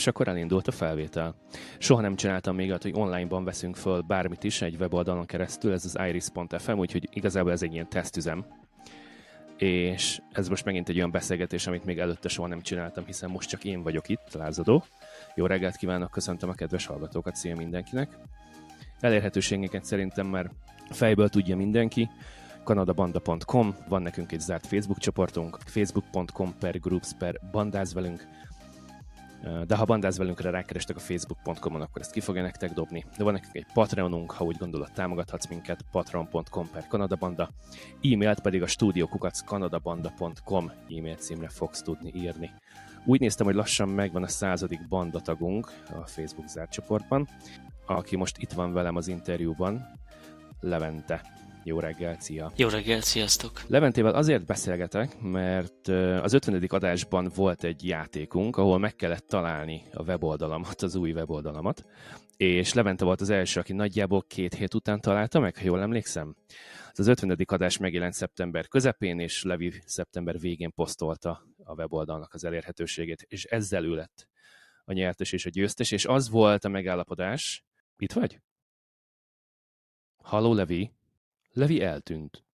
és akkor elindult a felvétel. Soha nem csináltam még olyat, hogy onlineban veszünk föl bármit is egy weboldalon keresztül, ez az iris.fm, úgyhogy igazából ez egy ilyen tesztüzem. És ez most megint egy olyan beszélgetés, amit még előtte soha nem csináltam, hiszen most csak én vagyok itt, lázadó. Jó reggelt kívánok, köszöntöm a kedves hallgatókat, szia mindenkinek. Elérhetőségeket szerintem már fejből tudja mindenki kanadabanda.com, van nekünk egy zárt Facebook csoportunk, facebook.com per groups per bandáz velünk, de ha bandáz velünkre rákerestek a facebook.com-on, akkor ezt ki fogja nektek dobni. De van nekünk egy Patreonunk, ha úgy gondolod, támogathatsz minket, patreon.com per kanadabanda, e-mailt pedig a stúdiókukac kanadabanda.com e-mail címre fogsz tudni írni. Úgy néztem, hogy lassan megvan a századik bandatagunk a Facebook zárt csoportban, aki most itt van velem az interjúban, Levente. Jó reggel, szia! Jó reggel, sziasztok! Leventével azért beszélgetek, mert az 50. adásban volt egy játékunk, ahol meg kellett találni a weboldalamat, az új weboldalamat, és Levente volt az első, aki nagyjából két hét után találta meg, ha jól emlékszem. Az 50. adás megjelent szeptember közepén, és Levi szeptember végén posztolta a weboldalnak az elérhetőségét, és ezzel ő lett a nyertes és a győztes, és az volt a megállapodás. Itt vagy? Haló, Levi? Levi eltűnt.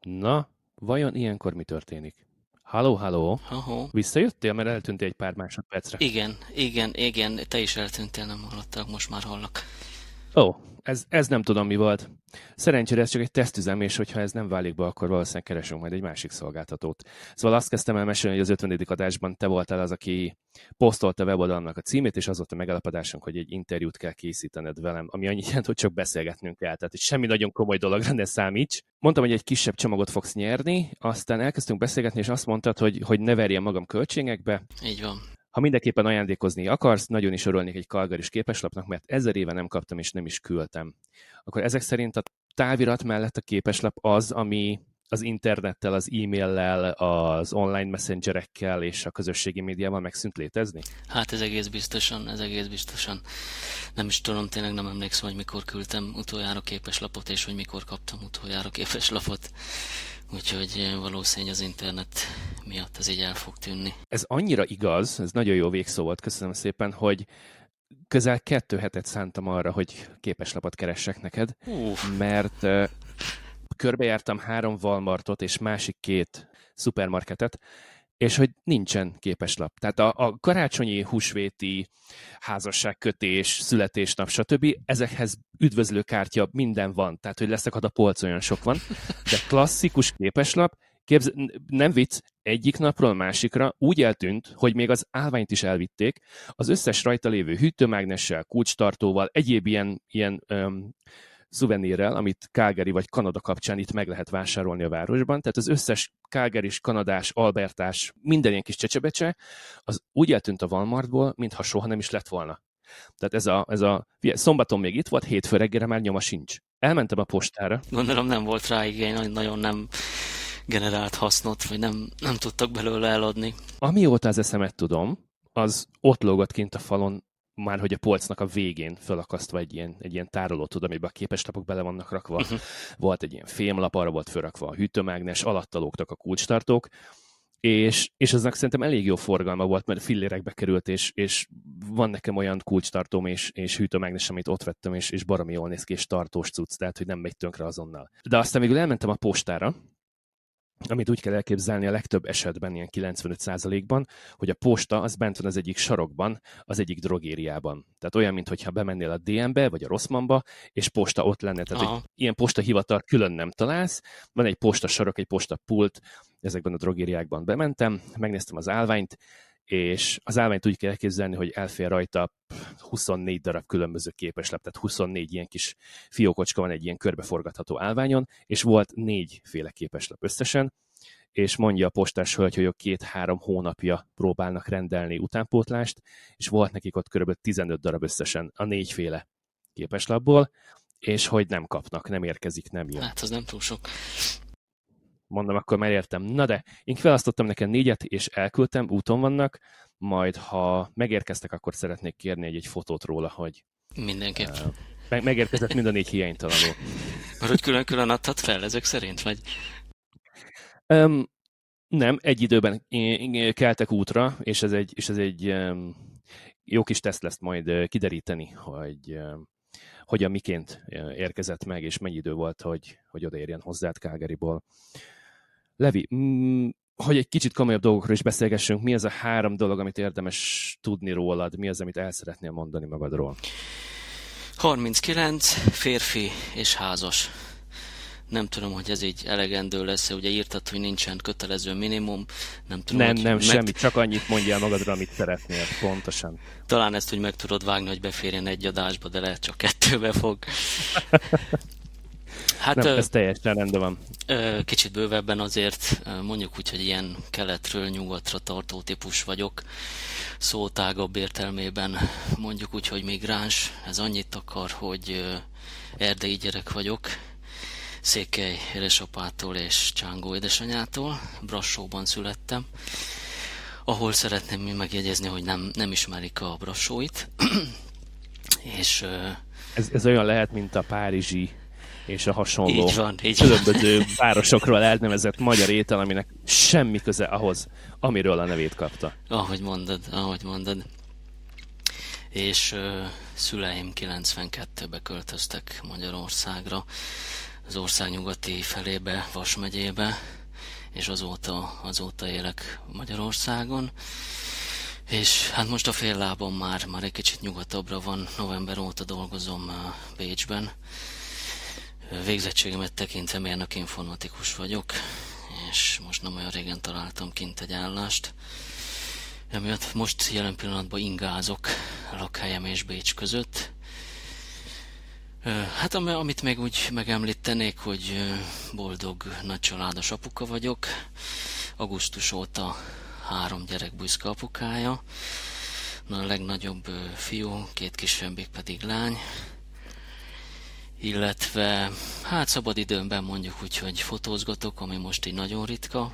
Na, vajon ilyenkor mi történik? Halló, halló. Ahó. Visszajöttél, mert eltűntél egy pár másodpercre. Igen, igen, igen, te is eltűntél, nem hallottak, most már hallak. Ó, ez, ez nem tudom mi volt. Szerencsére ez csak egy tesztüzem, és hogyha ez nem válik be, akkor valószínűleg keresünk majd egy másik szolgáltatót. Szóval azt kezdtem el mesélni, hogy az 50. adásban te voltál az, aki posztolta a weboldalnak a címét, és az volt a megállapodásunk, hogy egy interjút kell készítened velem, ami annyit jelent, hogy csak beszélgetnünk kell. Tehát, hogy semmi nagyon komoly dologra ne számíts. Mondtam, hogy egy kisebb csomagot fogsz nyerni, aztán elkezdtünk beszélgetni, és azt mondtad, hogy, hogy ne verjem magam költségekbe. Így van. Ha mindenképpen ajándékozni akarsz, nagyon is örülnék egy kalgaris képeslapnak, mert ezer éve nem kaptam és nem is küldtem. Akkor ezek szerint a távirat mellett a képeslap az, ami az internettel, az e-maillel, az online messengerekkel és a közösségi médiával megszűnt létezni? Hát ez egész biztosan, ez egész biztosan. Nem is tudom, tényleg nem emlékszem, hogy mikor küldtem utoljára képeslapot, és hogy mikor kaptam utoljára képeslapot. Úgyhogy eh, valószínűleg az internet miatt ez így el fog tűnni. Ez annyira igaz, ez nagyon jó végszó volt, köszönöm szépen, hogy közel kettő hetet szántam arra, hogy képeslapot keressek neked, Uf. mert uh, körbejártam három Walmartot és másik két szupermarketet, és hogy nincsen képeslap. Tehát a, a karácsonyi húsvéti házasságkötés, születésnap, stb. ezekhez üdvözlőkártya minden van, tehát hogy leszakad a polc, olyan sok van, de klasszikus képeslap, képz, nem vicc, egyik napról másikra úgy eltűnt, hogy még az állványt is elvitték, az összes rajta lévő hűtőmágnessel, kulcstartóval, egyéb ilyen, ilyen öm, szuvenírrel, amit Calgary vagy Kanada kapcsán itt meg lehet vásárolni a városban. Tehát az összes calgary kanadás, albertás, minden ilyen kis csecsebecse, az úgy eltűnt a Walmartból, mintha soha nem is lett volna. Tehát ez a, ez a szombaton még itt volt, hétfő reggelre már nyoma sincs. Elmentem a postára. Gondolom nem volt rá igény, nagyon nem generált hasznot, vagy nem, nem tudtak belőle eladni. Amióta az eszemet tudom, az ott lógott kint a falon már hogy a polcnak a végén fölakasztva egy ilyen, egy ilyen tároló, tud, amiben a képeslapok bele vannak rakva. Uh-huh. Volt egy ilyen fémlap, arra volt fölrakva a hűtőmágnes, alatta lógtak a kulcstartók, és, és aznak szerintem elég jó forgalma volt, mert fillérekbe került, és, és van nekem olyan kulcstartóm és, és hűtőmágnes, amit ott vettem, és, és baromi jól néz ki, és tartós cucc, tehát hogy nem megy tönkre azonnal. De aztán végül elmentem a postára, amit úgy kell elképzelni a legtöbb esetben, ilyen 95%-ban, hogy a posta az bent van az egyik sarokban, az egyik drogériában. Tehát olyan, mintha bemennél a DM-be, vagy a Rosszmanba, és posta ott lenne. Tehát egy ilyen posta hivatal külön nem találsz. Van egy posta sarok, egy posta pult, ezekben a drogériákban bementem, megnéztem az állványt, és az állványt úgy kell elképzelni, hogy elfér rajta 24 darab különböző képeslap, tehát 24 ilyen kis fiókocska van egy ilyen körbeforgatható állványon, és volt négyféle képeslap összesen, és mondja a postás hölgy, hogy két-három hónapja próbálnak rendelni utánpótlást, és volt nekik ott kb. 15 darab összesen a négyféle képeslapból, és hogy nem kapnak, nem érkezik, nem jön. Hát az nem túl sok mondom, akkor már értem. Na de, én kiválasztottam nekem négyet, és elküldtem, úton vannak, majd ha megérkeztek, akkor szeretnék kérni egy, egy fotót róla, hogy Mindenképp. Uh, meg, megérkezett mind a négy hiánytalanul. Mert hogy külön-külön adhat fel ezek szerint, vagy? Um, nem, egy időben keltek útra, és ez egy, és ez egy um, jó kis teszt lesz majd kideríteni, hogy hogyan miként érkezett meg, és mennyi idő volt, hogy, hogy odaérjen hozzád Calgaryból. Levi, mm, hogy egy kicsit komolyabb dolgokról is beszélgessünk, mi az a három dolog, amit érdemes tudni rólad, mi az, amit el szeretnél mondani magadról? 39, férfi és házas. Nem tudom, hogy ez így elegendő lesz, ugye írtad, hogy nincsen kötelező minimum. Nem, tudom, nem, nem, meg... semmi, csak annyit mondjál magadra, amit szeretnél, pontosan. Talán ezt úgy meg tudod vágni, hogy beférjen egy adásba, de lehet csak kettőbe fog. Hát, nem, ez teljesen rendben van. Kicsit bővebben azért mondjuk úgy, hogy ilyen keletről nyugatra tartó típus vagyok. Szó tágabb értelmében mondjuk úgy, hogy migráns. Ez annyit akar, hogy erdei gyerek vagyok. Székely édesapától és Csángó édesanyától. Brassóban születtem ahol szeretném megjegyezni, hogy nem, nem ismerik a brassóit. és, ez, ez olyan lehet, mint a párizsi és a hasonló így van, így különböző van. városokról elnevezett magyar étel, aminek semmi köze ahhoz, amiről a nevét kapta. Ahogy mondod, ahogy mondod. És uh, szüleim 92-be költöztek Magyarországra, az ország nyugati felébe, Vas megyébe, és azóta, azóta élek Magyarországon. És hát most a fél lábom már, már egy kicsit nyugatabbra van, november óta dolgozom Bécsben, Végzettségemet tekintve mérnök informatikus vagyok, és most nem olyan régen találtam kint egy állást. Emiatt most jelen pillanatban ingázok lakhelyem és Bécs között. Hát amit még úgy megemlítenék, hogy boldog nagycsaládos apuka vagyok. Augusztus óta három gyerek büszke apukája. Na, a legnagyobb fiú, két kisebbik pedig lány illetve hát szabad időmben mondjuk úgy, hogy fotózgatok, ami most így nagyon ritka,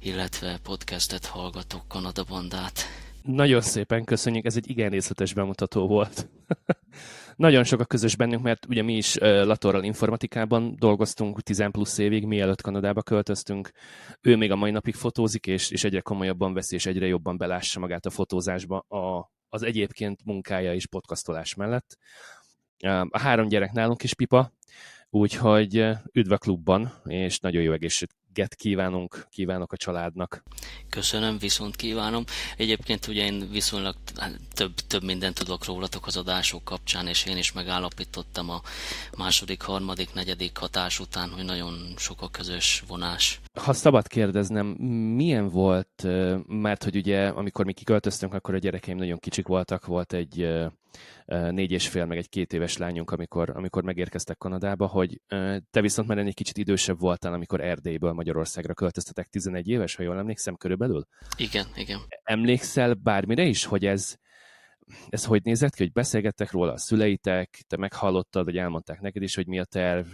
illetve podcastet hallgatok, Kanada bandát. Nagyon szépen köszönjük, ez egy igen részletes bemutató volt. nagyon sok a közös bennünk, mert ugye mi is Latorral informatikában dolgoztunk 10 plusz évig, mielőtt Kanadába költöztünk. Ő még a mai napig fotózik, és, és egyre komolyabban veszi, és egyre jobban belássa magát a fotózásba a, az egyébként munkája és podcastolás mellett. A három gyerek nálunk is pipa, úgyhogy üdv a klubban, és nagyon jó egészséget kívánunk, kívánok a családnak. Köszönöm, viszont kívánom. Egyébként ugye én viszonylag több, több mindent tudok rólatok az adások kapcsán, és én is megállapítottam a második, harmadik, negyedik hatás után, hogy nagyon sok a közös vonás. Ha szabad kérdeznem, milyen volt, mert hogy ugye amikor mi kiköltöztünk, akkor a gyerekeim nagyon kicsik voltak, volt egy négy és fél, meg egy két éves lányunk, amikor, amikor megérkeztek Kanadába, hogy te viszont már egy kicsit idősebb voltál, amikor Erdélyből Magyarországra költöztetek, 11 éves, ha jól emlékszem, körülbelül? Igen, igen. Emlékszel bármire is, hogy ez, ez hogy nézett ki, hogy beszélgettek róla a szüleitek, te meghallottad, vagy elmondták neked is, hogy mi a terv,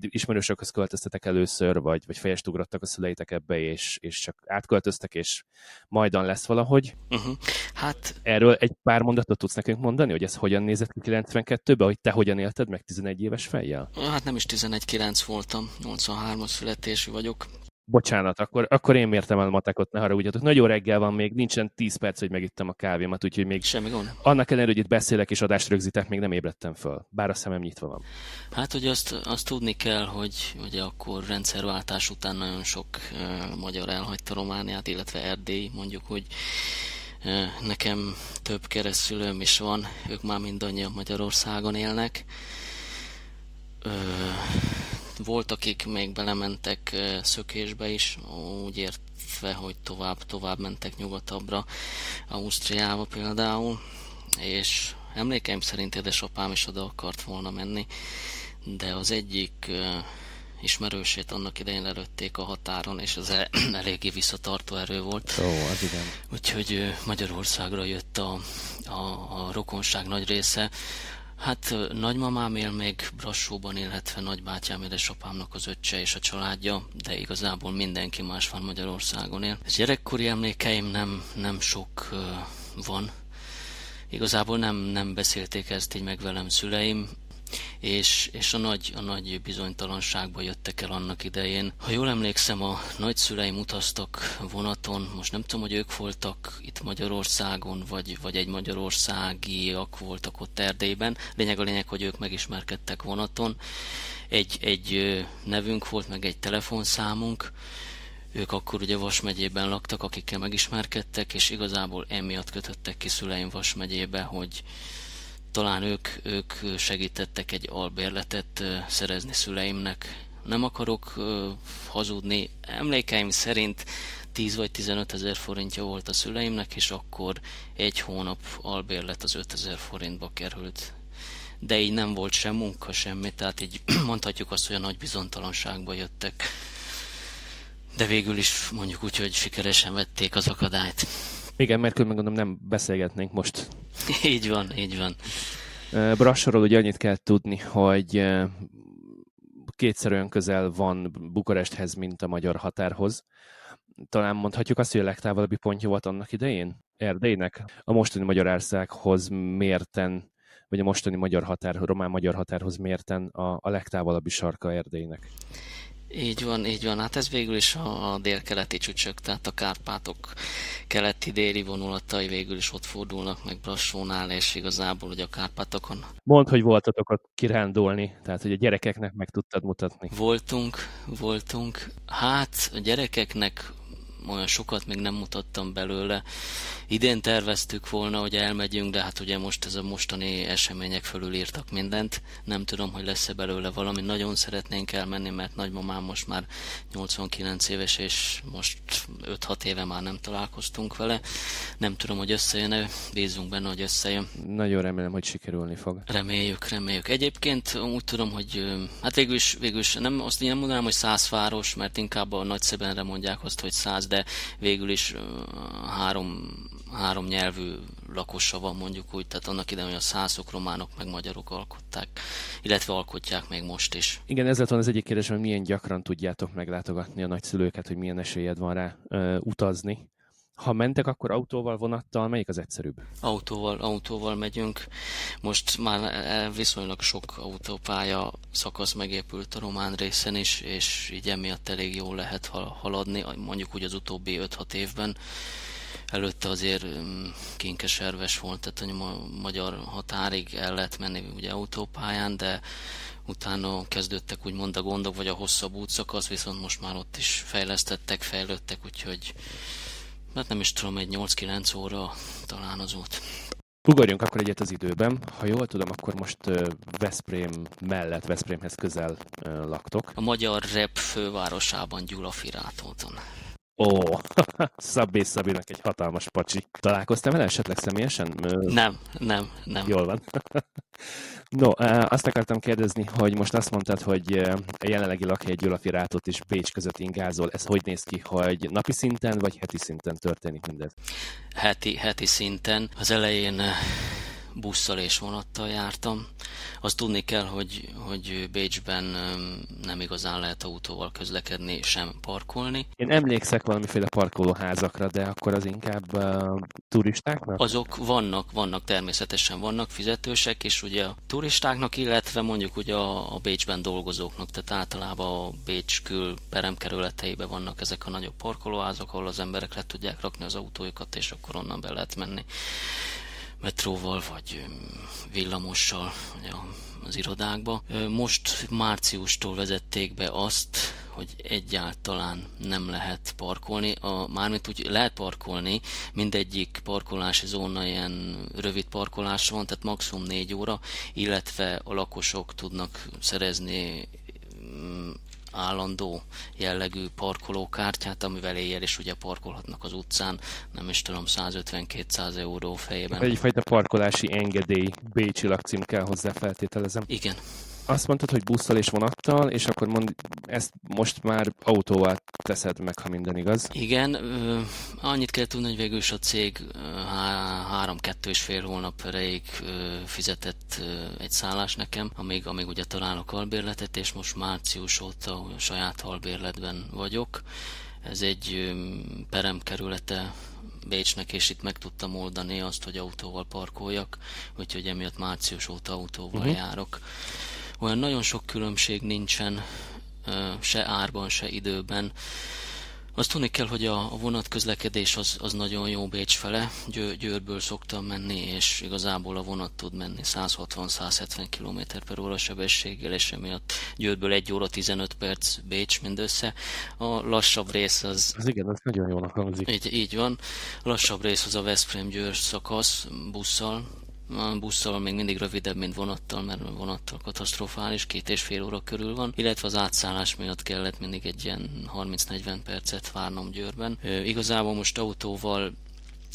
ismerősökhöz költöztetek először, vagy, vagy fejest ugrottak a szüleitek ebbe, és, és csak átköltöztek, és majdan lesz valahogy. Uh-huh. Hát... Erről egy pár mondatot tudsz nekünk mondani, hogy ez hogyan nézett ki 92-ben, hogy te hogyan élted meg 11 éves fejjel? Hát nem is 11-9 voltam, 83-as születésű vagyok. Bocsánat, akkor, akkor én mértem el matekot, ne haragudjatok. Nagyon reggel van még, nincsen 10 perc, hogy megittem a kávémat, úgyhogy még Semmi gond. annak ellenére, hogy itt beszélek és adást rögzítek, még nem ébredtem föl, bár a szemem nyitva van. Hát, hogy azt, azt tudni kell, hogy ugye akkor rendszerváltás után nagyon sok uh, magyar elhagyta Romániát, illetve Erdély, mondjuk, hogy uh, nekem több keresztülőm is van, ők már mindannyian Magyarországon élnek. Uh, volt, akik még belementek szökésbe is, úgy értve, hogy tovább, tovább mentek nyugatabbra, Ausztriába például, és emlékeim szerint édesapám is oda akart volna menni, de az egyik ismerősét annak idején lelőtték a határon, és az e- eléggé visszatartó erő volt. Ó, az igen. Úgyhogy Magyarországra jött a, a, a rokonság nagy része, Hát nagymamám él még Brassóban, illetve nagybátyám édesapámnak az öccse és a családja, de igazából mindenki más van Magyarországon él. Ez gyerekkori emlékeim nem, nem sok uh, van. Igazából nem, nem beszélték ezt így meg velem szüleim. És, és a, nagy, a nagy bizonytalanságba jöttek el annak idején. Ha jól emlékszem, a nagyszüleim utaztak vonaton, most nem tudom, hogy ők voltak itt Magyarországon, vagy, vagy egy magyarországiak voltak ott Erdélyben. Lényeg a lényeg, hogy ők megismerkedtek vonaton. Egy, egy nevünk volt, meg egy telefonszámunk, ők akkor ugye Vas megyében laktak, akikkel megismerkedtek, és igazából emiatt kötöttek ki szüleim Vas megyébe, hogy talán ők, ők segítettek egy albérletet szerezni szüleimnek. Nem akarok hazudni, emlékeim szerint 10 vagy 15 ezer forintja volt a szüleimnek, és akkor egy hónap albérlet az 5 ezer forintba került. De így nem volt sem munka, semmi, tehát így mondhatjuk azt, hogy a nagy bizonytalanságba jöttek de végül is mondjuk úgy, hogy sikeresen vették az akadályt. Igen, mert különben gondolom nem beszélgetnénk most. így van, így van. Brassorról ugye annyit kell tudni, hogy kétszer olyan közel van Bukaresthez, mint a magyar határhoz. Talán mondhatjuk azt, hogy a legtávolabbi pontja volt annak idején? Erdélynek? A mostani Magyarországhoz mérten, vagy a mostani magyar határ, román-magyar határhoz mérten a, a legtávolabbi sarka Erdélynek. Így van, így van. Hát ez végül is a, a délkeleti csücsök, tehát a Kárpátok keleti-déli vonulatai végül is ott fordulnak meg Brassónál, és igazából ugye a Kárpátokon. Mondd, hogy voltatok ott kirándulni, tehát hogy a gyerekeknek meg tudtad mutatni. Voltunk, voltunk. Hát a gyerekeknek olyan sokat még nem mutattam belőle. Idén terveztük volna, hogy elmegyünk, de hát ugye most ez a mostani események fölül írtak mindent. Nem tudom, hogy lesz-e belőle valami. Nagyon szeretnénk elmenni, mert nagymamám most már 89 éves, és most 5-6 éve már nem találkoztunk vele. Nem tudom, hogy összejön-e, bízunk benne, hogy összejön. Nagyon remélem, hogy sikerülni fog. Reméljük, reméljük. Egyébként úgy tudom, hogy hát végül is, végül is nem, azt nem mondanám, hogy száz város, mert inkább a nagyszebenre mondják azt, hogy száz, de végül is három, három nyelvű lakosa van mondjuk úgy, tehát annak idején, hogy a szászok, románok meg magyarok alkották, illetve alkotják még most is. Igen, ezzel van az egyik kérdés, hogy milyen gyakran tudjátok meglátogatni a nagyszülőket, hogy milyen esélyed van rá ö, utazni. Ha mentek, akkor autóval, vonattal, melyik az egyszerűbb? Autóval, autóval megyünk. Most már e, viszonylag sok autópálya szakasz megépült a román részen is, és így emiatt elég jól lehet haladni, mondjuk úgy az utóbbi 5-6 évben. Előtte azért mm, kinkeserves volt, tehát a magyar határig el lehet menni ugye autópályán, de utána kezdődtek úgymond a gondok, vagy a hosszabb útszakasz, viszont most már ott is fejlesztettek, fejlődtek, úgyhogy Hát nem is tudom, egy 8-9 óra talán az út. Ugorjunk akkor egyet az időben. Ha jól tudom, akkor most Veszprém mellett, Veszprémhez közel laktok. A magyar rep fővárosában Gyula Firátóton. Ó, Szabé Szabinak egy hatalmas pacsi. Találkoztam vele esetleg személyesen? Nem, nem, nem. Jól van. No, azt akartam kérdezni, hogy most azt mondtad, hogy a jelenlegi lakhely Gyulafirátot és Bécs között ingázol. Ez hogy néz ki, hogy napi szinten vagy heti szinten történik mindez? Heti, heti szinten. Az elején busszal és vonattal jártam. Azt tudni kell, hogy, hogy Bécsben nem igazán lehet autóval közlekedni, sem parkolni. Én emlékszek valamiféle parkolóházakra, de akkor az inkább uh, turistáknak? Azok vannak, vannak, természetesen vannak fizetősek, és ugye a turistáknak, illetve mondjuk ugye a, a Bécsben dolgozóknak, tehát általában a Bécs kül peremkerületeiben vannak ezek a nagyobb parkolóházak, ahol az emberek le tudják rakni az autójukat, és akkor onnan be lehet menni metróval vagy villamossal az irodákba. Most márciustól vezették be azt, hogy egyáltalán nem lehet parkolni. A, mármint úgy lehet parkolni, mindegyik parkolási zóna ilyen rövid parkolás van, tehát maximum 4 óra, illetve a lakosok tudnak szerezni állandó jellegű parkolókártyát, amivel éjjel is ugye parkolhatnak az utcán, nem is tudom, 150-200 euró fejében. Egyfajta parkolási engedély, Bécsi lakcím kell hozzá feltételezem. Igen, azt mondtad, hogy busszal és vonattal, és akkor mond, ezt most már autóval teszed meg, ha minden igaz. Igen, annyit kell tudni, hogy végül is a cég három-kettő és fél hónap erejéig fizetett egy szállás nekem, amíg, amíg ugye találok albérletet, és most március óta saját albérletben vagyok Ez egy peremkerülete Bécsnek, és itt meg tudtam oldani azt, hogy autóval parkoljak, úgyhogy emiatt március óta autóval uh-huh. járok. Olyan nagyon sok különbség nincsen, se árban, se időben. Azt tudni kell, hogy a, a vonatközlekedés az, az nagyon jó Bécs fele. Győ, Győrből szoktam menni, és igazából a vonat tud menni 160-170 km per óra sebességgel, és emiatt Győrből 1 óra 15 perc Bécs mindössze. A lassabb rész az... Az igen, az nagyon jónak hangzik. Így, így van. A lassabb rész az a Veszprém-Győr szakasz busszal, a busszal még mindig rövidebb, mint vonattal, mert vonattal katasztrofális, két és fél óra körül van, illetve az átszállás miatt kellett mindig egy ilyen 30-40 percet várnom Győrben. E, igazából most autóval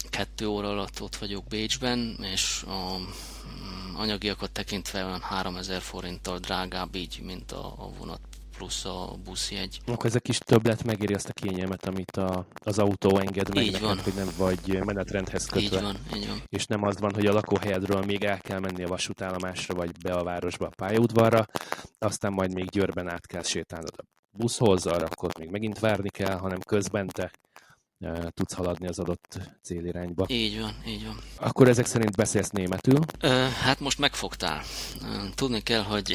kettő óra alatt ott vagyok Bécsben, és a mm, anyagiakat tekintve olyan 3000 forinttal drágább így, mint a, a vonat plusz a buszjegy. Akkor ez a kis többlet megéri azt a kényelmet, amit a, az autó enged meg így neked, van. hogy nem vagy menetrendhez kötve. Így van, így van. És nem az van, hogy a lakóhelyedről még el kell menni a vasútállomásra, vagy be a városba a pályaudvarra, aztán majd még Győrben át kell sétálnod a buszhoz, arra akkor még megint várni kell, hanem közben te e, tudsz haladni az adott célirányba. Így van, így van. Akkor ezek szerint beszélsz németül? Ö, hát most megfogtál. Tudni kell, hogy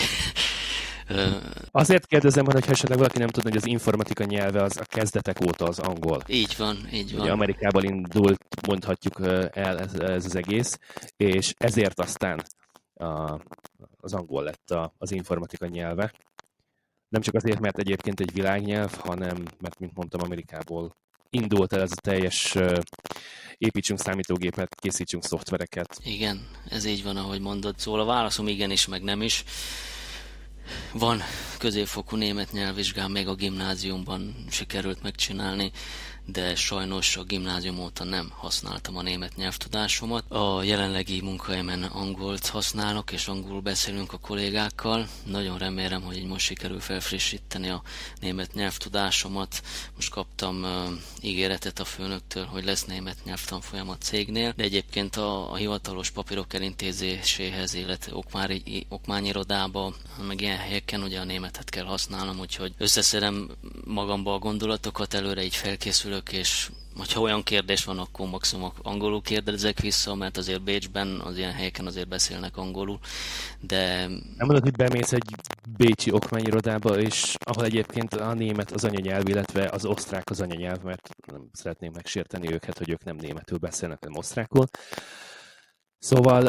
Azért kérdezem, hogy esetleg valaki nem tudna, hogy az informatika nyelve az a kezdetek óta az angol. Így van, így van. Ugye Amerikából indult, mondhatjuk el ez, ez az egész, és ezért aztán a, az angol lett a, az informatika nyelve. Nem csak azért, mert egyébként egy világnyelv, hanem mert, mint mondtam, Amerikából indult el ez a teljes építsünk számítógépet, készítsünk szoftvereket. Igen, ez így van, ahogy mondod. Szóval a válaszom igen is, meg nem is. Van középfokú német nyelvvizsgám, még a gimnáziumban sikerült megcsinálni, de sajnos a gimnázium óta nem használtam a német nyelvtudásomat. A jelenlegi munkahelyemen angolt használok, és angolul beszélünk a kollégákkal. Nagyon remélem, hogy így most sikerül felfrissíteni a német nyelvtudásomat. Most kaptam uh, ígéretet a főnöktől, hogy lesz német nyelvtanfolyam a cégnél, de egyébként a, a hivatalos papírok elintézéséhez, illetve okmány, okmányirodába, meg ilyen helyeken ugye a németet kell használnom, úgyhogy összeszedem magamba a gondolatokat, előre így felkészül készülök, és ha olyan kérdés van, akkor maximum angolul kérdezek vissza, mert azért Bécsben, az ilyen helyeken azért beszélnek angolul, de... Nem mondod, hogy bemész egy bécsi okmányirodába, és ahol egyébként a német az anyanyelv, illetve az osztrák az anyanyelv, mert nem szeretném megsérteni őket, hogy ők nem németül beszélnek, hanem osztrákul. Szóval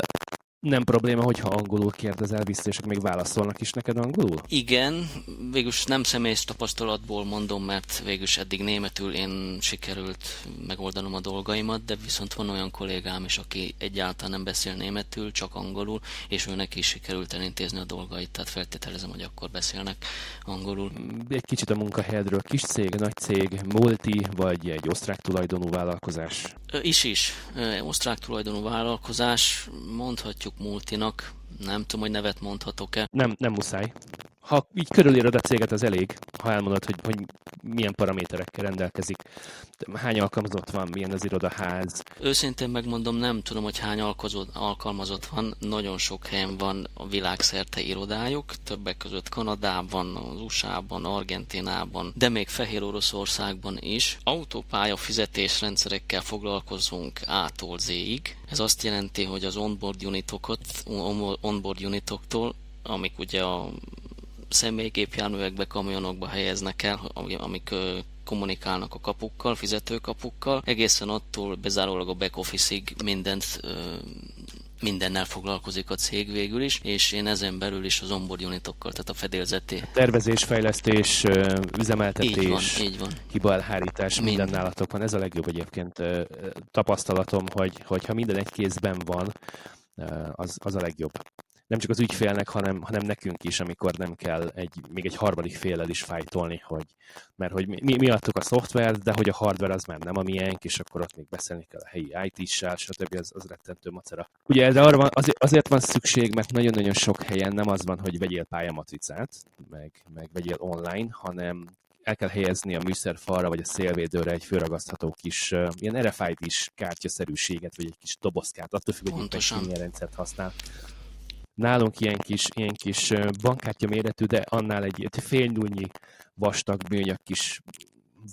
nem probléma, hogyha angolul kérdezel vissza, és még válaszolnak is neked angolul? Igen, végülis nem személyes tapasztalatból mondom, mert végülis eddig németül én sikerült megoldanom a dolgaimat, de viszont van olyan kollégám is, aki egyáltalán nem beszél németül, csak angolul, és őnek is sikerült elintézni a dolgait, tehát feltételezem, hogy akkor beszélnek angolul. Egy kicsit a munkahelyedről, kis cég, nagy cég, multi, vagy egy osztrák tulajdonú vállalkozás? Is is. Osztrák tulajdonú vállalkozás, mondhatjuk multinak, nem tudom, hogy nevet mondhatok-e. Nem, nem muszáj ha így körülírod a céget, az elég, ha elmondod, hogy, hogy milyen paraméterekkel rendelkezik, hány alkalmazott van, milyen az irodaház. Őszintén megmondom, nem tudom, hogy hány alkalmazott van, nagyon sok helyen van a világszerte irodájuk, többek között Kanadában, az USA-ban, Argentinában, de még Fehér Oroszországban is. Autópálya fizetésrendszerekkel foglalkozunk A-tól Z-ig. Ez azt jelenti, hogy az onboard unitokat, onboard unitoktól amik ugye a személygépjárművekbe, kamionokba helyeznek el, amik kommunikálnak a kapukkal, fizetőkapukkal, egészen attól bezárólag a back office-ig mindent mindennel foglalkozik a cég végül is, és én ezen belül is az onboard unitokkal, tehát a fedélzeti... Tervezés, fejlesztés, üzemeltetés, így van, így van. hibaelhárítás, minden, minden nálatok van. Ez a legjobb egyébként tapasztalatom, hogy, hogyha minden egy kézben van, az, az a legjobb nem csak az ügyfélnek, hanem, hanem nekünk is, amikor nem kell egy, még egy harmadik félel is fájtolni, hogy, mert hogy mi, mi adtuk a szoftvert, de hogy a hardware az már nem a miénk, és akkor ott még beszélni kell a helyi IT-sel, stb. Az, az rettentő macera. Ugye de arra van, azért, azért van szükség, mert nagyon-nagyon sok helyen nem az van, hogy vegyél pályamatricát, meg, meg vegyél online, hanem el kell helyezni a műszerfalra vagy a szélvédőre egy főragasztható kis uh, ilyen RFID-s kártyaszerűséget, vagy egy kis dobozkát, attól függ, hogy milyen rendszert használ. Nálunk ilyen kis, ilyen kis bankkártya méretű, de annál egy, félnyúlnyi vastag műanyag kis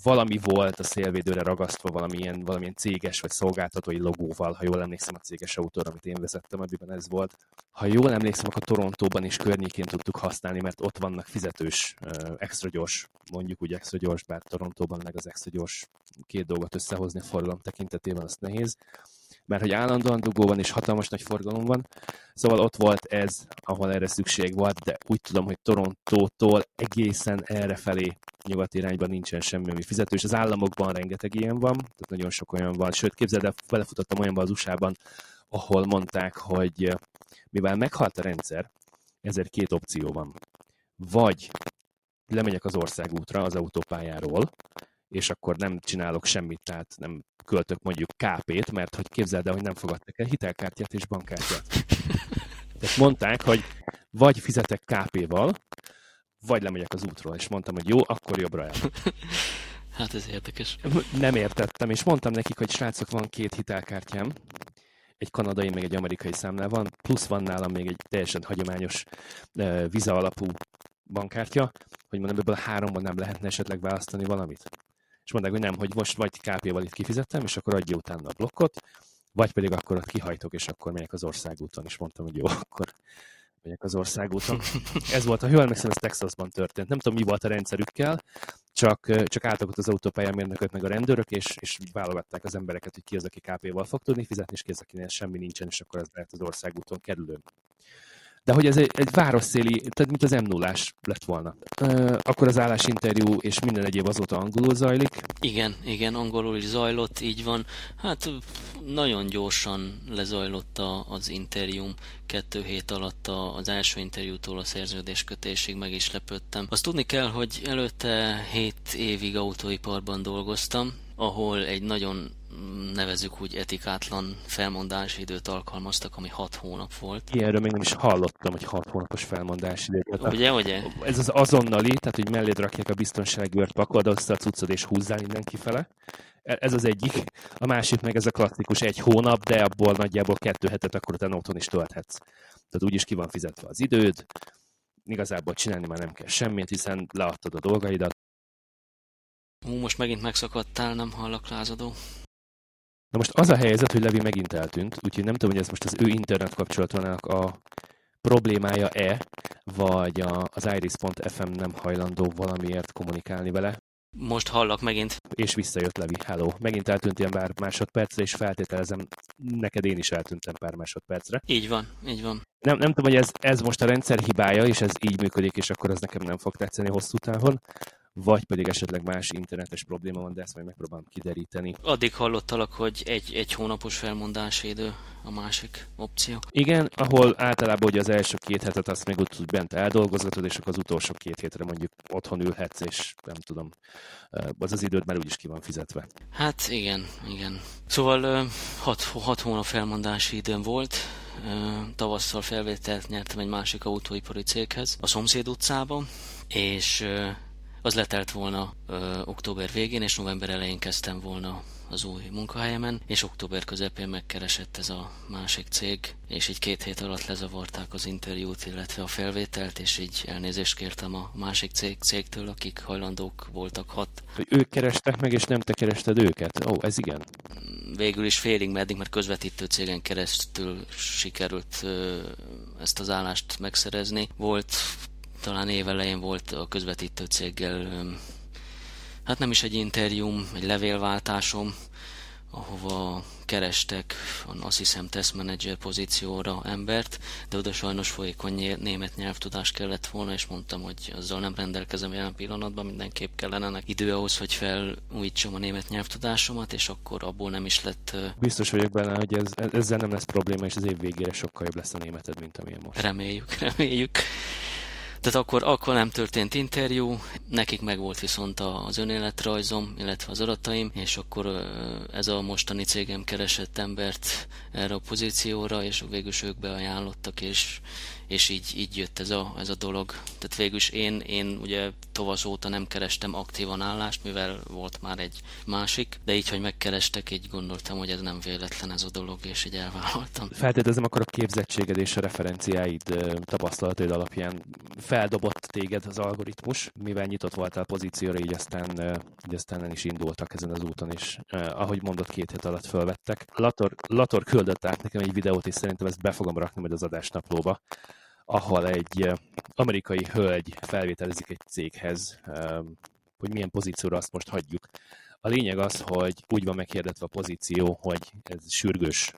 valami volt a szélvédőre ragasztva valamilyen, valamilyen céges vagy szolgáltatói logóval, ha jól emlékszem a céges autóra, amit én vezettem, amiben ez volt. Ha jól emlékszem, akkor Torontóban is környékén tudtuk használni, mert ott vannak fizetős, extra gyors, mondjuk úgy extra gyors, bár Torontóban meg az extra gyors két dolgot összehozni a forgalom tekintetében, az nehéz mert hogy állandóan dugó van és hatalmas nagy forgalom van, szóval ott volt ez, ahol erre szükség volt, de úgy tudom, hogy Torontótól egészen erre felé nyugati irányban nincsen semmi, ami fizetős. Az államokban rengeteg ilyen van, tehát nagyon sok olyan van. Sőt, képzeld el, belefutottam olyanba az USA-ban, ahol mondták, hogy mivel meghalt a rendszer, ezért két opció van. Vagy lemegyek az országútra, az autópályáról, és akkor nem csinálok semmit, tehát nem költök mondjuk KP-t, mert hogy képzeld el, hogy nem fogadtak el hitelkártyát és bankkártyát. Tehát mondták, hogy vagy fizetek KP-val, vagy lemegyek az útról, és mondtam, hogy jó, akkor jobbra el. Hát ez érdekes. Nem értettem, és mondtam nekik, hogy srácok, van két hitelkártyám, egy kanadai, meg egy amerikai számlál van, plusz van nálam még egy teljesen hagyományos uh, viza alapú bankkártya, hogy mondom, ebből háromban nem lehetne esetleg választani valamit és mondták, hogy nem, hogy most vagy KP-val itt kifizettem, és akkor adja utána a blokkot, vagy pedig akkor ott kihajtok, és akkor megyek az országúton, és mondtam, hogy jó, akkor megyek az országúton. Ez volt, ha jól emlékszem, ez Texasban történt. Nem tudom, mi volt a rendszerükkel, csak, csak álltak ott az autópályán mérnökök meg a rendőrök, és, és válogatták az embereket, hogy ki az, aki KP-val fog tudni fizetni, és ki az, akinél semmi nincsen, és akkor ez lehet az országúton kerülő de hogy ez egy, egy városszéli, tehát mint az m 0 lett volna. Akkor az állásinterjú és minden egyéb azóta angolul zajlik. Igen, igen, angolul is zajlott, így van. Hát nagyon gyorsan lezajlott a, az interjúm, kettő hét alatt az első interjútól a szerződéskötésig meg is lepődtem. Azt tudni kell, hogy előtte 7 évig autóiparban dolgoztam, ahol egy nagyon nevezük úgy etikátlan felmondási időt alkalmaztak, ami 6 hónap volt. Ilyenről még nem is hallottam, hogy 6 hónapos felmondási időt. Ugye, ugye? Ez az azonnali, tehát hogy melléd rakják a biztonságőrt, pakold össze a cuccod és húzzál innen kifele. Ez az egyik. A másik meg ez a klasszikus egy hónap, de abból nagyjából kettő hetet akkor utána otthon is tölthetsz. Tehát úgyis ki van fizetve az időd, igazából csinálni már nem kell semmit, hiszen leadtad a dolgaidat. Hú, most megint megszakadtál, nem hallak lázadó. Na most az a helyzet, hogy Levi megint eltűnt, úgyhogy nem tudom, hogy ez most az ő internet kapcsolatának a problémája-e, vagy a, az iris.fm nem hajlandó valamiért kommunikálni vele. Most hallak megint. És visszajött Levi, hello. Megint eltűnt ilyen pár másodpercre, és feltételezem, neked én is eltűntem pár másodpercre. Így van, így van. Nem, nem tudom, hogy ez, ez most a rendszer hibája, és ez így működik, és akkor az nekem nem fog tetszeni hosszú távon, vagy pedig esetleg más internetes probléma van, de ezt majd megpróbálom kideríteni. Addig hallottalak, hogy egy, egy hónapos felmondási idő a másik opció. Igen, ahol általában ugye az első két hetet azt még ott bent eldolgozgatod, és akkor az utolsó két hétre mondjuk otthon ülhetsz, és nem tudom, az az időd már úgyis ki van fizetve. Hát igen, igen. Szóval hat, hat hónap felmondási időm volt, tavasszal felvételt nyertem egy másik autóipari céghez, a szomszéd utcában, és az letelt volna ö, október végén, és november elején kezdtem volna az új munkahelyemen, és október közepén megkeresett ez a másik cég, és így két hét alatt lezavarták az interjút, illetve a felvételt, és így elnézést kértem a másik cég, cégtől, akik hajlandók voltak hat. Ők kerestek meg, és nem te kerested őket? Ó, ez igen. Végül is félig meddig, mert közvetítő cégen keresztül sikerült ezt az állást megszerezni. Volt talán évelején volt a közvetítő céggel, hát nem is egy interjúm, egy levélváltásom, ahova kerestek, azt hiszem test manager pozícióra embert, de oda sajnos folyékony német nyelvtudás kellett volna, és mondtam, hogy azzal nem rendelkezem jelen pillanatban, mindenképp kellene idő ahhoz, hogy felújítsam a német nyelvtudásomat, és akkor abból nem is lett... Biztos vagyok benne, hogy ez, ezzel nem lesz probléma, és az év végére sokkal jobb lesz a németed, mint amilyen most. Reméljük, reméljük. Tehát akkor, akkor nem történt interjú, nekik meg volt viszont az önéletrajzom, illetve az adataim, és akkor ez a mostani cégem keresett embert erre a pozícióra, és végül ők beajánlottak, és, és így, így jött ez a, ez a dolog. Tehát végül is én, én ugye tavasz óta nem kerestem aktívan állást, mivel volt már egy másik, de így, hogy megkerestek, így gondoltam, hogy ez nem véletlen ez a dolog, és így elvállaltam. Feltételezem akkor a képzettséged és a referenciáid tapasztalataid alapján feldobott téged az algoritmus, mivel nyitott voltál pozícióra, így aztán, így aztán el is indultak ezen az úton, és ahogy mondott, két hét alatt fölvettek. Lator, Lator küldött át nekem egy videót, és szerintem ezt be fogom rakni majd az adásnaplóba, ahol egy amerikai hölgy felvételizik egy céghez, hogy milyen pozícióra azt most hagyjuk. A lényeg az, hogy úgy van meghirdetve a pozíció, hogy ez sürgős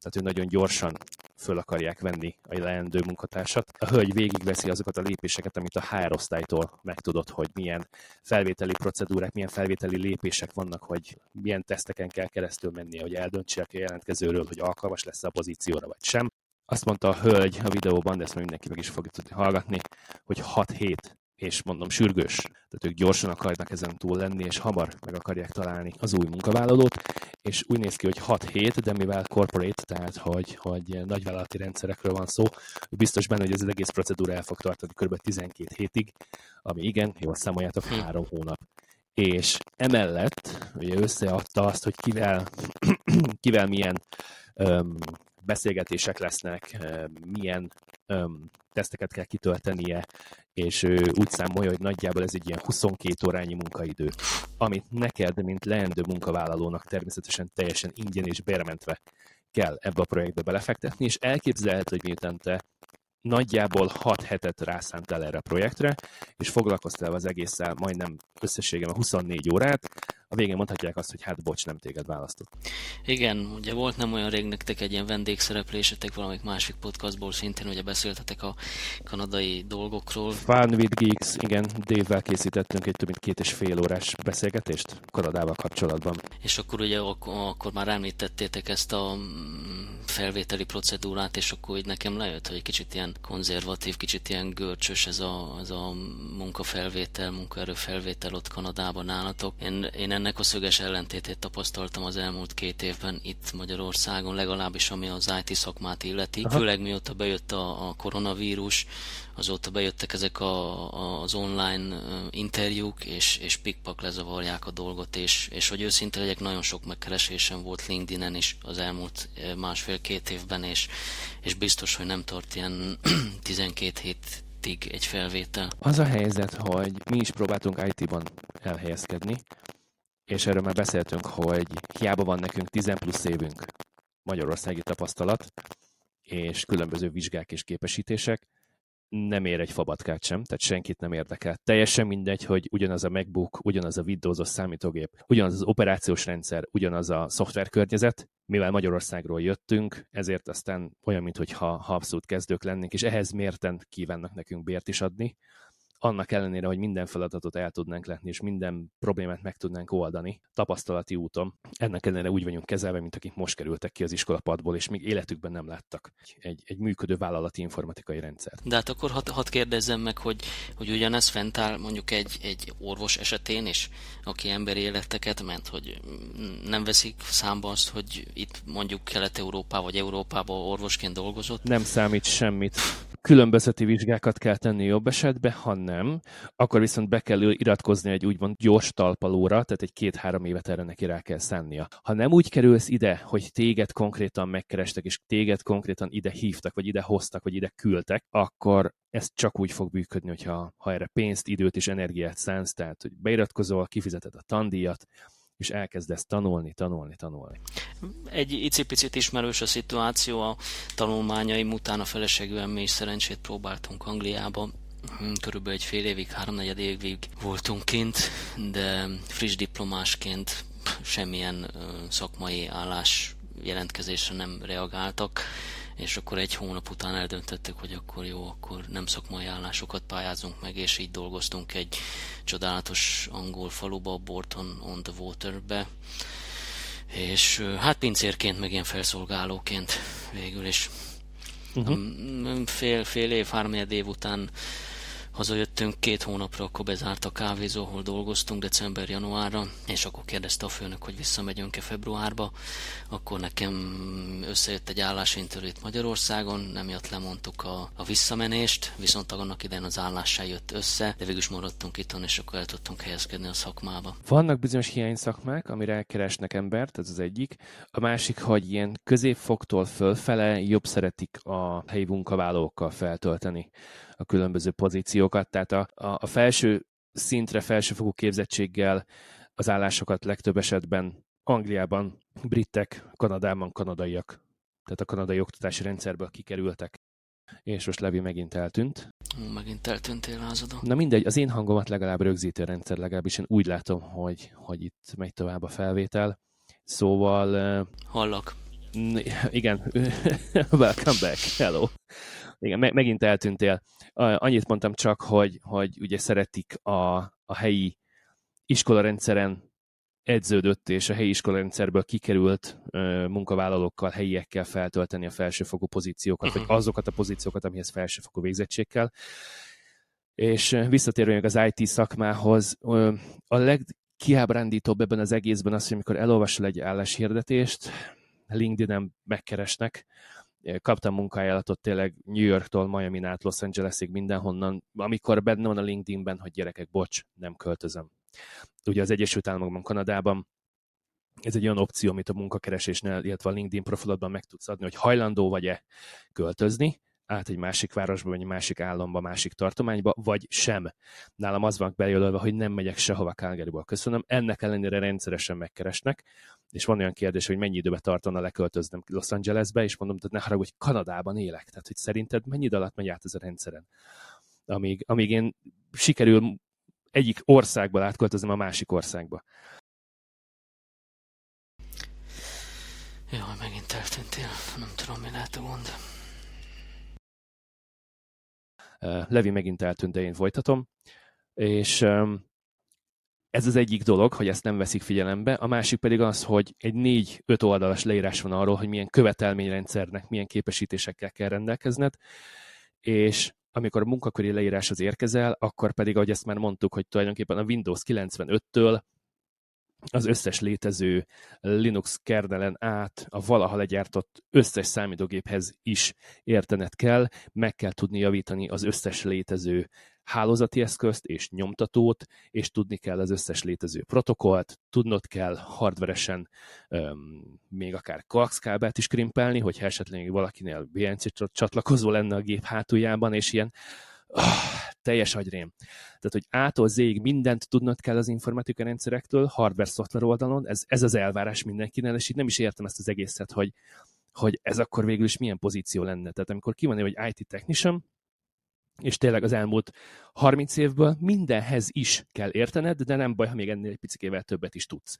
tehát ő nagyon gyorsan föl akarják venni a leendő munkatársat. A hölgy végigveszi azokat a lépéseket, amit a HR osztálytól megtudott, hogy milyen felvételi procedúrák, milyen felvételi lépések vannak, hogy milyen teszteken kell keresztül mennie, hogy eldöntsék a jelentkezőről, hogy alkalmas lesz a pozícióra vagy sem. Azt mondta a hölgy a videóban, de ezt majd mindenki meg is fogja tudni hallgatni, hogy 6 hét és mondom sürgős, tehát ők gyorsan akarnak ezen túl lenni, és hamar meg akarják találni az új munkavállalót, és úgy néz ki, hogy 6 hét, de mivel corporate, tehát hogy, hogy nagyvállalati rendszerekről van szó, biztos benne, hogy ez az egész procedúra el fog tartani kb. 12 hétig, ami igen, jól számoljátok, hm. három hónap. És emellett ugye összeadta azt, hogy kivel, kivel milyen öm, beszélgetések lesznek, milyen teszteket kell kitöltenie, és ő úgy számolja, hogy nagyjából ez egy ilyen 22 órányi munkaidő, amit neked, mint leendő munkavállalónak természetesen teljesen ingyen és bérmentve kell ebbe a projektbe belefektetni, és elképzelhető, hogy miután te nagyjából 6 hetet rászántál erre a projektre, és foglalkoztál az egésszel majdnem összességem a 24 órát, a végén mondhatják azt, hogy hát bocs, nem téged választott. Igen, ugye volt nem olyan rég nektek egy ilyen vendégszereplésetek valamik másik podcastból, szintén ugye beszéltetek a kanadai dolgokról. Fun with Geeks, igen, Dave-vel készítettünk egy több mint két és fél órás beszélgetést Kanadával kapcsolatban. És akkor ugye akkor, már említettétek ezt a mm, felvételi procedúrát, és akkor így nekem lejött, hogy egy kicsit ilyen konzervatív, kicsit ilyen görcsös ez a, ez a munkafelvétel, munkaerőfelvétel ott Kanadában nálatok. Én, én ennek a szöges ellentétét tapasztaltam az elmúlt két évben itt Magyarországon, legalábbis ami az IT szakmát illeti. Aha. Főleg mióta bejött a, a koronavírus, azóta bejöttek ezek a, a, az online interjúk, és, és pikpak lezavarják a dolgot, és, és hogy őszinte legyek, nagyon sok megkeresésem volt LinkedIn-en is az elmúlt másfél-két évben, és, és biztos, hogy nem tart ilyen 12 hét egy felvétel. Az a helyzet, hogy mi is próbáltunk IT-ban elhelyezkedni, és erről már beszéltünk, hogy hiába van nekünk 10 plusz évünk magyarországi tapasztalat, és különböző vizsgák és képesítések, nem ér egy fabatkát sem, tehát senkit nem érdekel. Teljesen mindegy, hogy ugyanaz a MacBook, ugyanaz a Windows-os számítógép, ugyanaz az operációs rendszer, ugyanaz a szoftverkörnyezet, mivel Magyarországról jöttünk, ezért aztán olyan, mintha ha abszolút kezdők lennénk, és ehhez mérten kívánnak nekünk bért is adni, annak ellenére, hogy minden feladatot el tudnánk letni, és minden problémát meg tudnánk oldani tapasztalati úton, ennek ellenére úgy vagyunk kezelve, mint akik most kerültek ki az iskolapadból, és még életükben nem láttak egy, egy működő vállalati informatikai rendszert. De hát akkor hadd had kérdezzem meg, hogy, hogy ugyanez fent áll mondjuk egy, egy orvos esetén is, aki emberi életeket ment, hogy nem veszik számba azt, hogy itt mondjuk Kelet-Európában vagy Európában orvosként dolgozott? Nem számít semmit különbözeti vizsgákat kell tenni jobb esetben, ha nem, akkor viszont be kell iratkozni egy úgymond gyors talpalóra, tehát egy két-három évet erre neki rá kell szennia. Ha nem úgy kerülsz ide, hogy téged konkrétan megkerestek, és téged konkrétan ide hívtak, vagy ide hoztak, vagy ide küldtek, akkor ez csak úgy fog működni, hogyha ha erre pénzt, időt és energiát szánsz, tehát hogy beiratkozol, kifizeted a tandíjat, és elkezdesz tanulni, tanulni, tanulni. Egy icipicit ismerős a szituáció, a tanulmányaim után. A feleségűen mi is szerencsét próbáltunk Angliába, hm, körülbelül egy fél évig, háromnegyed évig voltunk kint, de friss diplomásként semmilyen szakmai állás jelentkezésre nem reagáltak és akkor egy hónap után eldöntöttük, hogy akkor jó, akkor nem szakmai állásokat pályázunk meg, és így dolgoztunk egy csodálatos angol faluba, Borton on the Waterbe, és hát pincérként, meg ilyen felszolgálóként végül is. Uh-huh. Fél, fél év, három év után Hazajöttünk két hónapra, akkor bezárt a kávézó, ahol dolgoztunk december-januárra, és akkor kérdezte a főnök, hogy visszamegyünk-e februárba. Akkor nekem összejött egy állásinterjú itt Magyarországon, nem jött lemondtuk a, a visszamenést, viszont annak idején az állás se jött össze, de végül is maradtunk itt, és akkor el tudtunk helyezkedni a szakmába. Vannak bizonyos hiány szakmák, amire keresnek embert, ez az egyik. A másik, hogy ilyen középfoktól fölfele jobb szeretik a helyi munkavállalókkal feltölteni a különböző pozíciókat. Tehát a, a, a felső szintre, felsőfokú képzettséggel az állásokat legtöbb esetben Angliában britek, Kanadában kanadaiak. Tehát a kanadai oktatási rendszerből kikerültek. És most Levi megint eltűnt. Megint eltűntél lázadó. Na mindegy, az én hangomat legalább rögzítő rendszer, legalábbis én úgy látom, hogy, hogy itt megy tovább a felvétel. Szóval... Hallak. Igen, welcome back, hello. Igen, me- megint eltűntél. Annyit mondtam csak, hogy, hogy ugye szeretik a, a helyi iskolarendszeren edződött és a helyi iskolarendszerből kikerült ö, munkavállalókkal, helyiekkel feltölteni a felsőfokú pozíciókat, uh-huh. vagy azokat a pozíciókat, amihez felsőfokú végzettség kell. És visszatérve még az IT szakmához, ö, a legkiábrándítóbb ebben az egészben az, hogy amikor elolvasol egy álláshirdetést, LinkedIn-en megkeresnek, kaptam munkájállatot tényleg New Yorktól, Miami-n át Los Angelesig, mindenhonnan, amikor benne van a LinkedIn-ben, hogy gyerekek, bocs, nem költözöm ugye az Egyesült Államokban, Kanadában ez egy olyan opció, amit a munkakeresésnél, illetve a LinkedIn profilodban meg tudsz adni, hogy hajlandó vagy-e költözni, át egy másik városba, vagy egy másik államba, másik tartományba, vagy sem. Nálam az van bejelölve, hogy nem megyek sehova Calgaryból. Köszönöm. Ennek ellenére rendszeresen megkeresnek, és van olyan kérdés, hogy mennyi időbe tartana leköltöznem Los Angelesbe, és mondom, hogy ne haragudj, hogy Kanadában élek. Tehát, hogy szerinted mennyi idő alatt megy át ez a rendszeren? Amíg, amíg én sikerül egyik országból átköltözöm a másik országba. Jaj, megint eltűntél. Nem tudom, mi lehet a gond. Levi megint eltűnt, de én folytatom. És ez az egyik dolog, hogy ezt nem veszik figyelembe, a másik pedig az, hogy egy négy-öt oldalas leírás van arról, hogy milyen követelményrendszernek, milyen képesítésekkel kell rendelkezned, és amikor a munkaköri leíráshoz érkezel, akkor pedig, ahogy ezt már mondtuk, hogy tulajdonképpen a Windows 95-től az összes létező Linux kernelen át a valaha legyártott összes számítógéphez is értened kell, meg kell tudni javítani az összes létező hálózati eszközt és nyomtatót, és tudni kell az összes létező protokollt, tudnod kell hardveresen um, még akár coax kábelt is krimpelni, hogyha esetleg valakinél BNC csatlakozó lenne a gép hátuljában, és ilyen oh, teljes agyrém. Tehát, hogy ától zéig mindent tudnod kell az informatika rendszerektől, hardware-szoftver oldalon, ez, ez az elvárás mindenkinek, és így nem is értem ezt az egészet, hogy, hogy ez akkor végül is milyen pozíció lenne. Tehát amikor ki van hogy IT technician, és tényleg az elmúlt 30 évből mindenhez is kell értened, de nem baj, ha még ennél egy picikével többet is tudsz.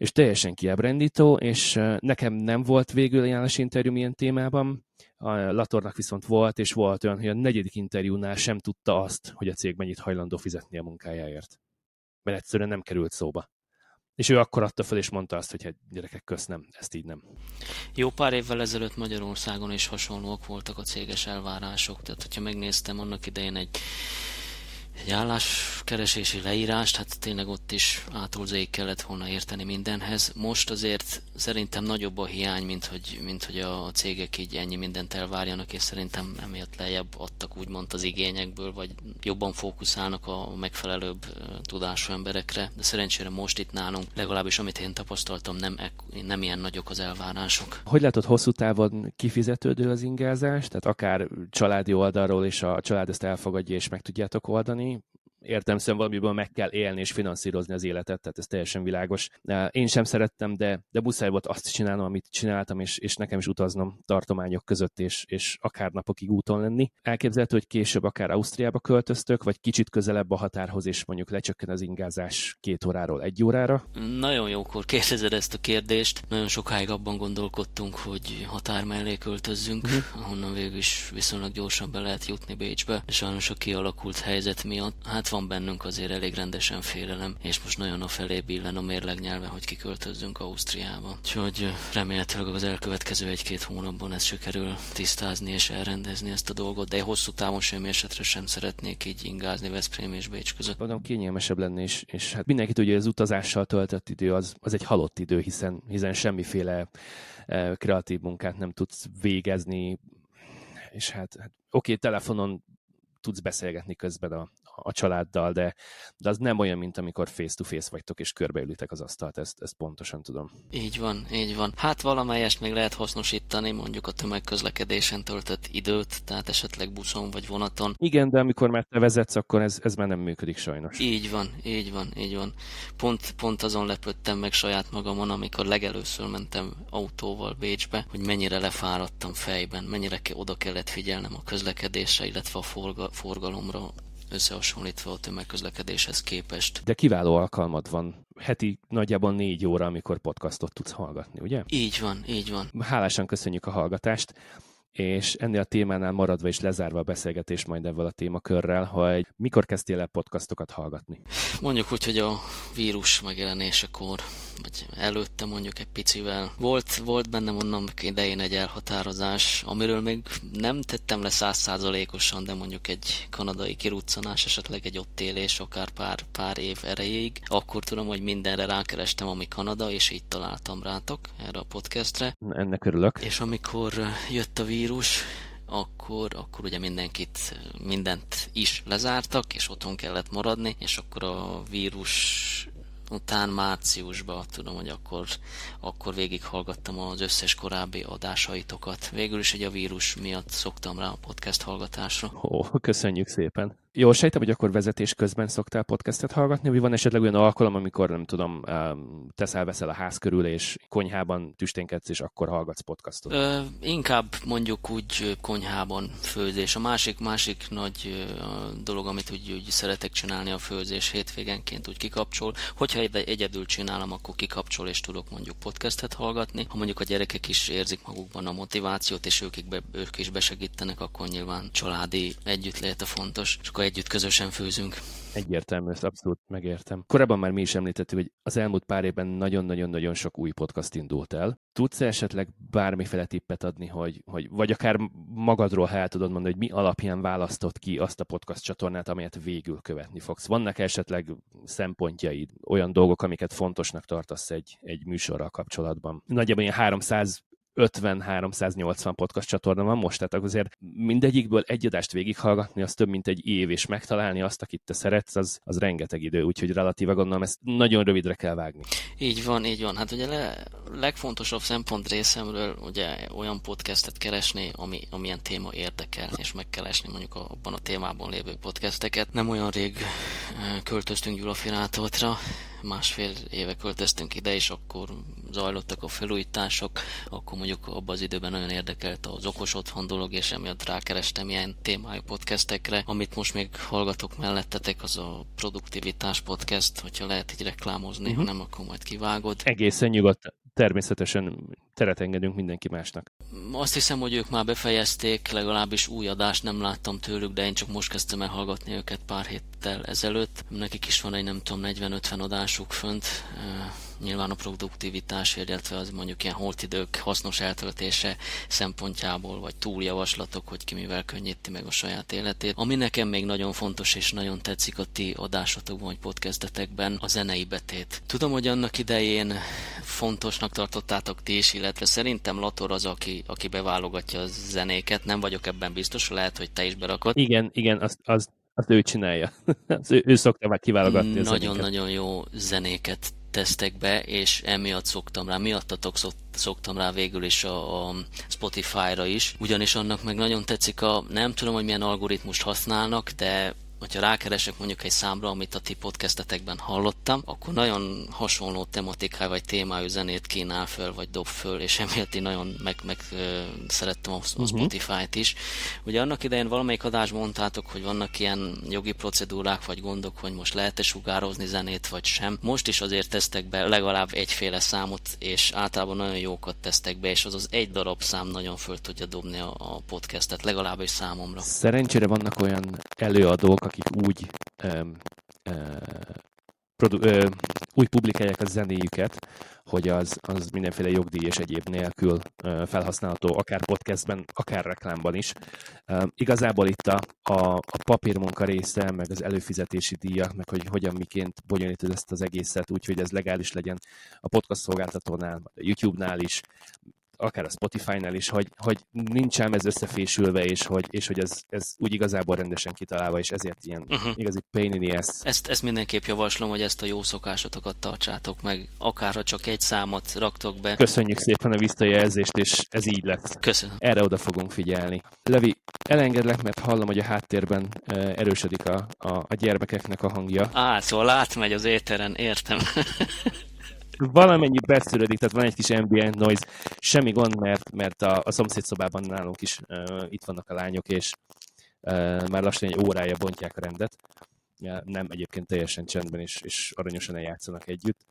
És teljesen kiábrándító, és nekem nem volt végül ajánlás interjú ilyen témában, a Latornak viszont volt, és volt olyan, hogy a negyedik interjúnál sem tudta azt, hogy a cég mennyit hajlandó fizetni a munkájáért. Mert egyszerűen nem került szóba. És ő akkor adta fel, és mondta azt, hogy hát gyerekek, kösz nem, ezt így nem. Jó pár évvel ezelőtt Magyarországon is hasonlóak voltak a céges elvárások. Tehát, hogyha megnéztem annak idején egy egy álláskeresési leírást, hát tényleg ott is átolzéig kellett volna érteni mindenhez. Most azért szerintem nagyobb a hiány, mint hogy, mint hogy a cégek így ennyi mindent elvárjanak, és szerintem emiatt lejjebb adtak úgymond az igényekből, vagy jobban fókuszálnak a megfelelőbb tudású emberekre, de szerencsére most itt nálunk, legalábbis amit én tapasztaltam, nem, nem ilyen nagyok az elvárások. Hogy látod hosszú távon kifizetődő az ingázás? Tehát akár családi oldalról is a család ezt elfogadja és meg tudjátok oldani, money értelmszerűen valamiből meg kell élni és finanszírozni az életet, tehát ez teljesen világos. Én sem szerettem, de, de muszáj volt azt csinálnom, amit csináltam, és, és nekem is utaznom tartományok között, és, és akár napokig úton lenni. Elképzelhető, hogy később akár Ausztriába költöztök, vagy kicsit közelebb a határhoz, és mondjuk lecsökken az ingázás két óráról egy órára? Nagyon jókor kérdezed ezt a kérdést. Nagyon sokáig abban gondolkodtunk, hogy határ mellé költözzünk, uh-huh. ahonnan végül is viszonylag gyorsan be lehet jutni Bécsbe. Sajnos a kialakult helyzet miatt, hát van bennünk azért elég rendesen félelem, és most nagyon a felé billen a mérleg nyelve, hogy kiköltözzünk Ausztriába. Úgyhogy remélhetőleg az elkövetkező egy-két hónapban ezt sikerül tisztázni és elrendezni ezt a dolgot, de hosszú távon semmi esetre sem szeretnék így ingázni Veszprém és Bécs között. Mondom, kényelmesebb lenne, és, és hát mindenki tudja, hogy az utazással töltött idő az, az egy halott idő, hiszen, hiszen semmiféle kreatív munkát nem tudsz végezni, és hát, hát oké, telefonon tudsz beszélgetni közben a, a családdal, de, de az nem olyan, mint amikor face-to-face vagytok és körbeülitek az asztalt, ezt, ezt pontosan tudom. Így van, így van. Hát valamelyest még lehet hasznosítani, mondjuk a tömegközlekedésen töltött időt, tehát esetleg buszon vagy vonaton. Igen, de amikor már te vezetsz, akkor ez, ez már nem működik sajnos. Így van, így van, így van. Pont, pont azon lepődtem meg saját magamon, amikor legelőször mentem autóval Bécsbe, hogy mennyire lefáradtam fejben, mennyire oda kellett figyelnem a közlekedésre, illetve a forga, forgalomra összehasonlítva a tömegközlekedéshez képest. De kiváló alkalmad van heti nagyjából négy óra, amikor podcastot tudsz hallgatni, ugye? Így van, így van. Hálásan köszönjük a hallgatást és ennél a témánál maradva és lezárva a beszélgetést majd ebből a témakörrel, hogy mikor kezdtél el podcastokat hallgatni? Mondjuk úgy, hogy a vírus megjelenésekor, vagy előtte mondjuk egy picivel. Volt, volt bennem onnan idején egy elhatározás, amiről még nem tettem le százszázalékosan, de mondjuk egy kanadai kiruccanás, esetleg egy ott élés, akár pár, pár év erejéig. Akkor tudom, hogy mindenre rákerestem, ami Kanada, és így találtam rátok erre a podcastre. Ennek örülök. És amikor jött a vírus, akkor, akkor ugye mindenkit, mindent is lezártak, és otthon kellett maradni, és akkor a vírus után márciusban tudom, hogy akkor, akkor végighallgattam az összes korábbi adásaitokat. Végül is egy a vírus miatt szoktam rá a podcast hallgatásra. Ó, köszönjük szépen. Jól sejtem, hogy akkor vezetés közben szoktál podcastet hallgatni, vagy van esetleg olyan alkalom, amikor nem tudom, teszel veszel a ház körül, és konyhában tüsténkedsz, és akkor hallgatsz podcastot? Ö, inkább mondjuk úgy konyhában főzés. A másik, másik nagy dolog, amit úgy, úgy szeretek csinálni a főzés hétvégenként, úgy kikapcsol. Hogyha egyedül csinálom, akkor kikapcsol, és tudok mondjuk podcastet hallgatni. Ha mondjuk a gyerekek is érzik magukban a motivációt, és ők, be, ők is besegítenek, akkor nyilván családi együttlét a fontos. És akkor együtt közösen főzünk. Egyértelmű, ezt abszolút megértem. Korábban már mi is említettük, hogy az elmúlt pár évben nagyon-nagyon-nagyon sok új podcast indult el. Tudsz esetleg bármiféle tippet adni, hogy, hogy vagy akár magadról, ha el tudod mondani, hogy mi alapján választott ki azt a podcast csatornát, amelyet végül követni fogsz? Vannak esetleg szempontjaid, olyan dolgok, amiket fontosnak tartasz egy, egy műsorral kapcsolatban? Nagyjából ilyen 300 50-380 podcast csatorna van most, tehát azért mindegyikből egy adást végighallgatni, az több mint egy év, és megtalálni azt, akit te szeretsz, az, az rengeteg idő, úgyhogy relatíve gondolom ezt nagyon rövidre kell vágni. Így van, így van. Hát ugye le, legfontosabb szempont részemről ugye olyan podcastet keresni, ami, amilyen téma érdekel, és megkeresni mondjuk abban a témában lévő podcasteket. Nem olyan rég költöztünk Gyulafirátortra, másfél éve költöztünk ide, és akkor zajlottak a felújítások, akkor mondjuk abban az időben nagyon érdekelt az okos otthon dolog, és emiatt rákerestem ilyen témájú podcastekre. Amit most még hallgatok mellettetek, az a produktivitás podcast, hogyha lehet így reklámozni, uh-huh. ha nem, akkor majd kivágod. Egészen nyugodt természetesen teret engedünk mindenki másnak. Azt hiszem, hogy ők már befejezték, legalábbis új adást nem láttam tőlük, de én csak most kezdtem el hallgatni őket pár héttel ezelőtt. Nekik is van egy nem tudom 40-50 adásuk fönt nyilván a produktivitás, illetve az mondjuk ilyen holtidők hasznos eltöltése szempontjából, vagy túljavaslatok, hogy ki mivel könnyíti meg a saját életét. Ami nekem még nagyon fontos és nagyon tetszik a ti adásotokban, vagy podcastetekben, a zenei betét. Tudom, hogy annak idején fontosnak tartottátok ti is, illetve szerintem Lator az, aki, aki beválogatja a zenéket, nem vagyok ebben biztos, lehet, hogy te is berakod. Igen, igen, az, az azt ő csinálja. az ő, ő szokta már kiválogatni Nagyon-nagyon jó zenéket tesztek be, és emiatt szoktam rá, miattatok szoktam rá végül is a, a Spotify-ra is, ugyanis annak meg nagyon tetszik a, nem tudom, hogy milyen algoritmust használnak, de hogyha rákeresek mondjuk egy számra, amit a ti podcastetekben hallottam, akkor nagyon hasonló tematikáj vagy témájú zenét kínál föl, vagy dob föl, és emiatt én nagyon meg, meg szerettem a, a uh-huh. Spotify-t is. Ugye annak idején valamelyik adásban mondtátok, hogy vannak ilyen jogi procedúrák, vagy gondok, hogy most lehet-e sugározni zenét, vagy sem. Most is azért tesztek be legalább egyféle számot, és általában nagyon jókat tesztek be, és az az egy darab szám nagyon föl tudja dobni a, a podcastet, legalábbis számomra. Szerencsére vannak olyan előadók, akik úgy um, uh, produ- uh, úgy publikálják a zenéjüket, hogy az, az mindenféle jogdíj és egyéb nélkül uh, felhasználható, akár podcastben, akár reklámban is. Uh, igazából itt a, a, a papírmunka része, meg az előfizetési díjak, meg hogy hogyan miként bonyolítod ezt az egészet úgy, hogy ez legális legyen a podcast szolgáltatónál, a YouTube-nál is, akár a Spotify-nál is, hogy, hogy nincs ám ez összefésülve, és hogy, és hogy ez, ez úgy igazából rendesen kitalálva, és ezért ilyen uh-huh. igazi pain in the ass. Ezt, ezt mindenképp javaslom, hogy ezt a jó szokásotokat tartsátok meg, akár ha csak egy számot raktok be. Köszönjük szépen a visszajelzést, és ez így lett. Köszönöm. Erre oda fogunk figyelni. Levi, elengedlek, mert hallom, hogy a háttérben erősödik a, a, a gyermekeknek a hangja. Á, szóval átmegy az éteren, értem. valamennyi beszűrődik, tehát van egy kis ambient noise, semmi gond, mert, mert a, a szomszédszobában nálunk is uh, itt vannak a lányok, és uh, már lassan egy órája bontják a rendet. Ja, nem egyébként teljesen csendben, és, és aranyosan eljátszanak együtt.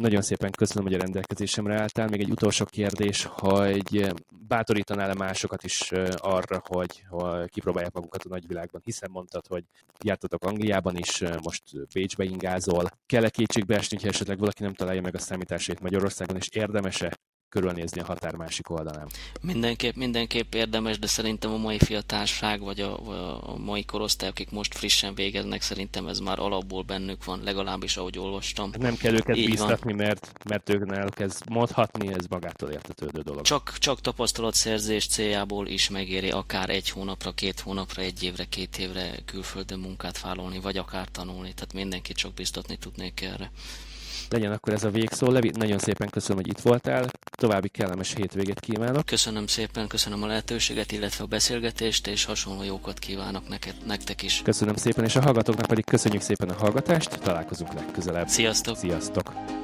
Nagyon szépen köszönöm, hogy a rendelkezésemre álltál. Még egy utolsó kérdés, hogy bátorítanál-e másokat is arra, hogy, hogy kipróbálják magukat a nagyvilágban, hiszen mondtad, hogy jártatok Angliában is, most Bécsbe ingázol. Kell-e kétségbe hogyha esetleg valaki nem találja meg a számításait Magyarországon, és érdemese körülnézni a határ másik oldalán. Mindenképp, mindenképp érdemes, de szerintem a mai fiatalság, vagy a, a mai korosztály, akik most frissen végeznek, szerintem ez már alapból bennük van, legalábbis ahogy olvastam. Nem kell őket Így bíztatni, mert, mert ők ez mondhatni, ez magától értetődő dolog. Csak, csak tapasztalatszerzés céljából is megéri akár egy hónapra, két hónapra, egy évre, két évre külföldön munkát vállalni, vagy akár tanulni, tehát mindenkit csak biztatni tudnék erre legyen akkor ez a végszó. Levi, nagyon szépen köszönöm, hogy itt voltál. További kellemes hétvégét kívánok. Köszönöm szépen, köszönöm a lehetőséget, illetve a beszélgetést, és hasonló jókat kívánok neked, nektek is. Köszönöm szépen, és a hallgatóknak pedig köszönjük szépen a hallgatást. Találkozunk legközelebb. Sziasztok! Sziasztok!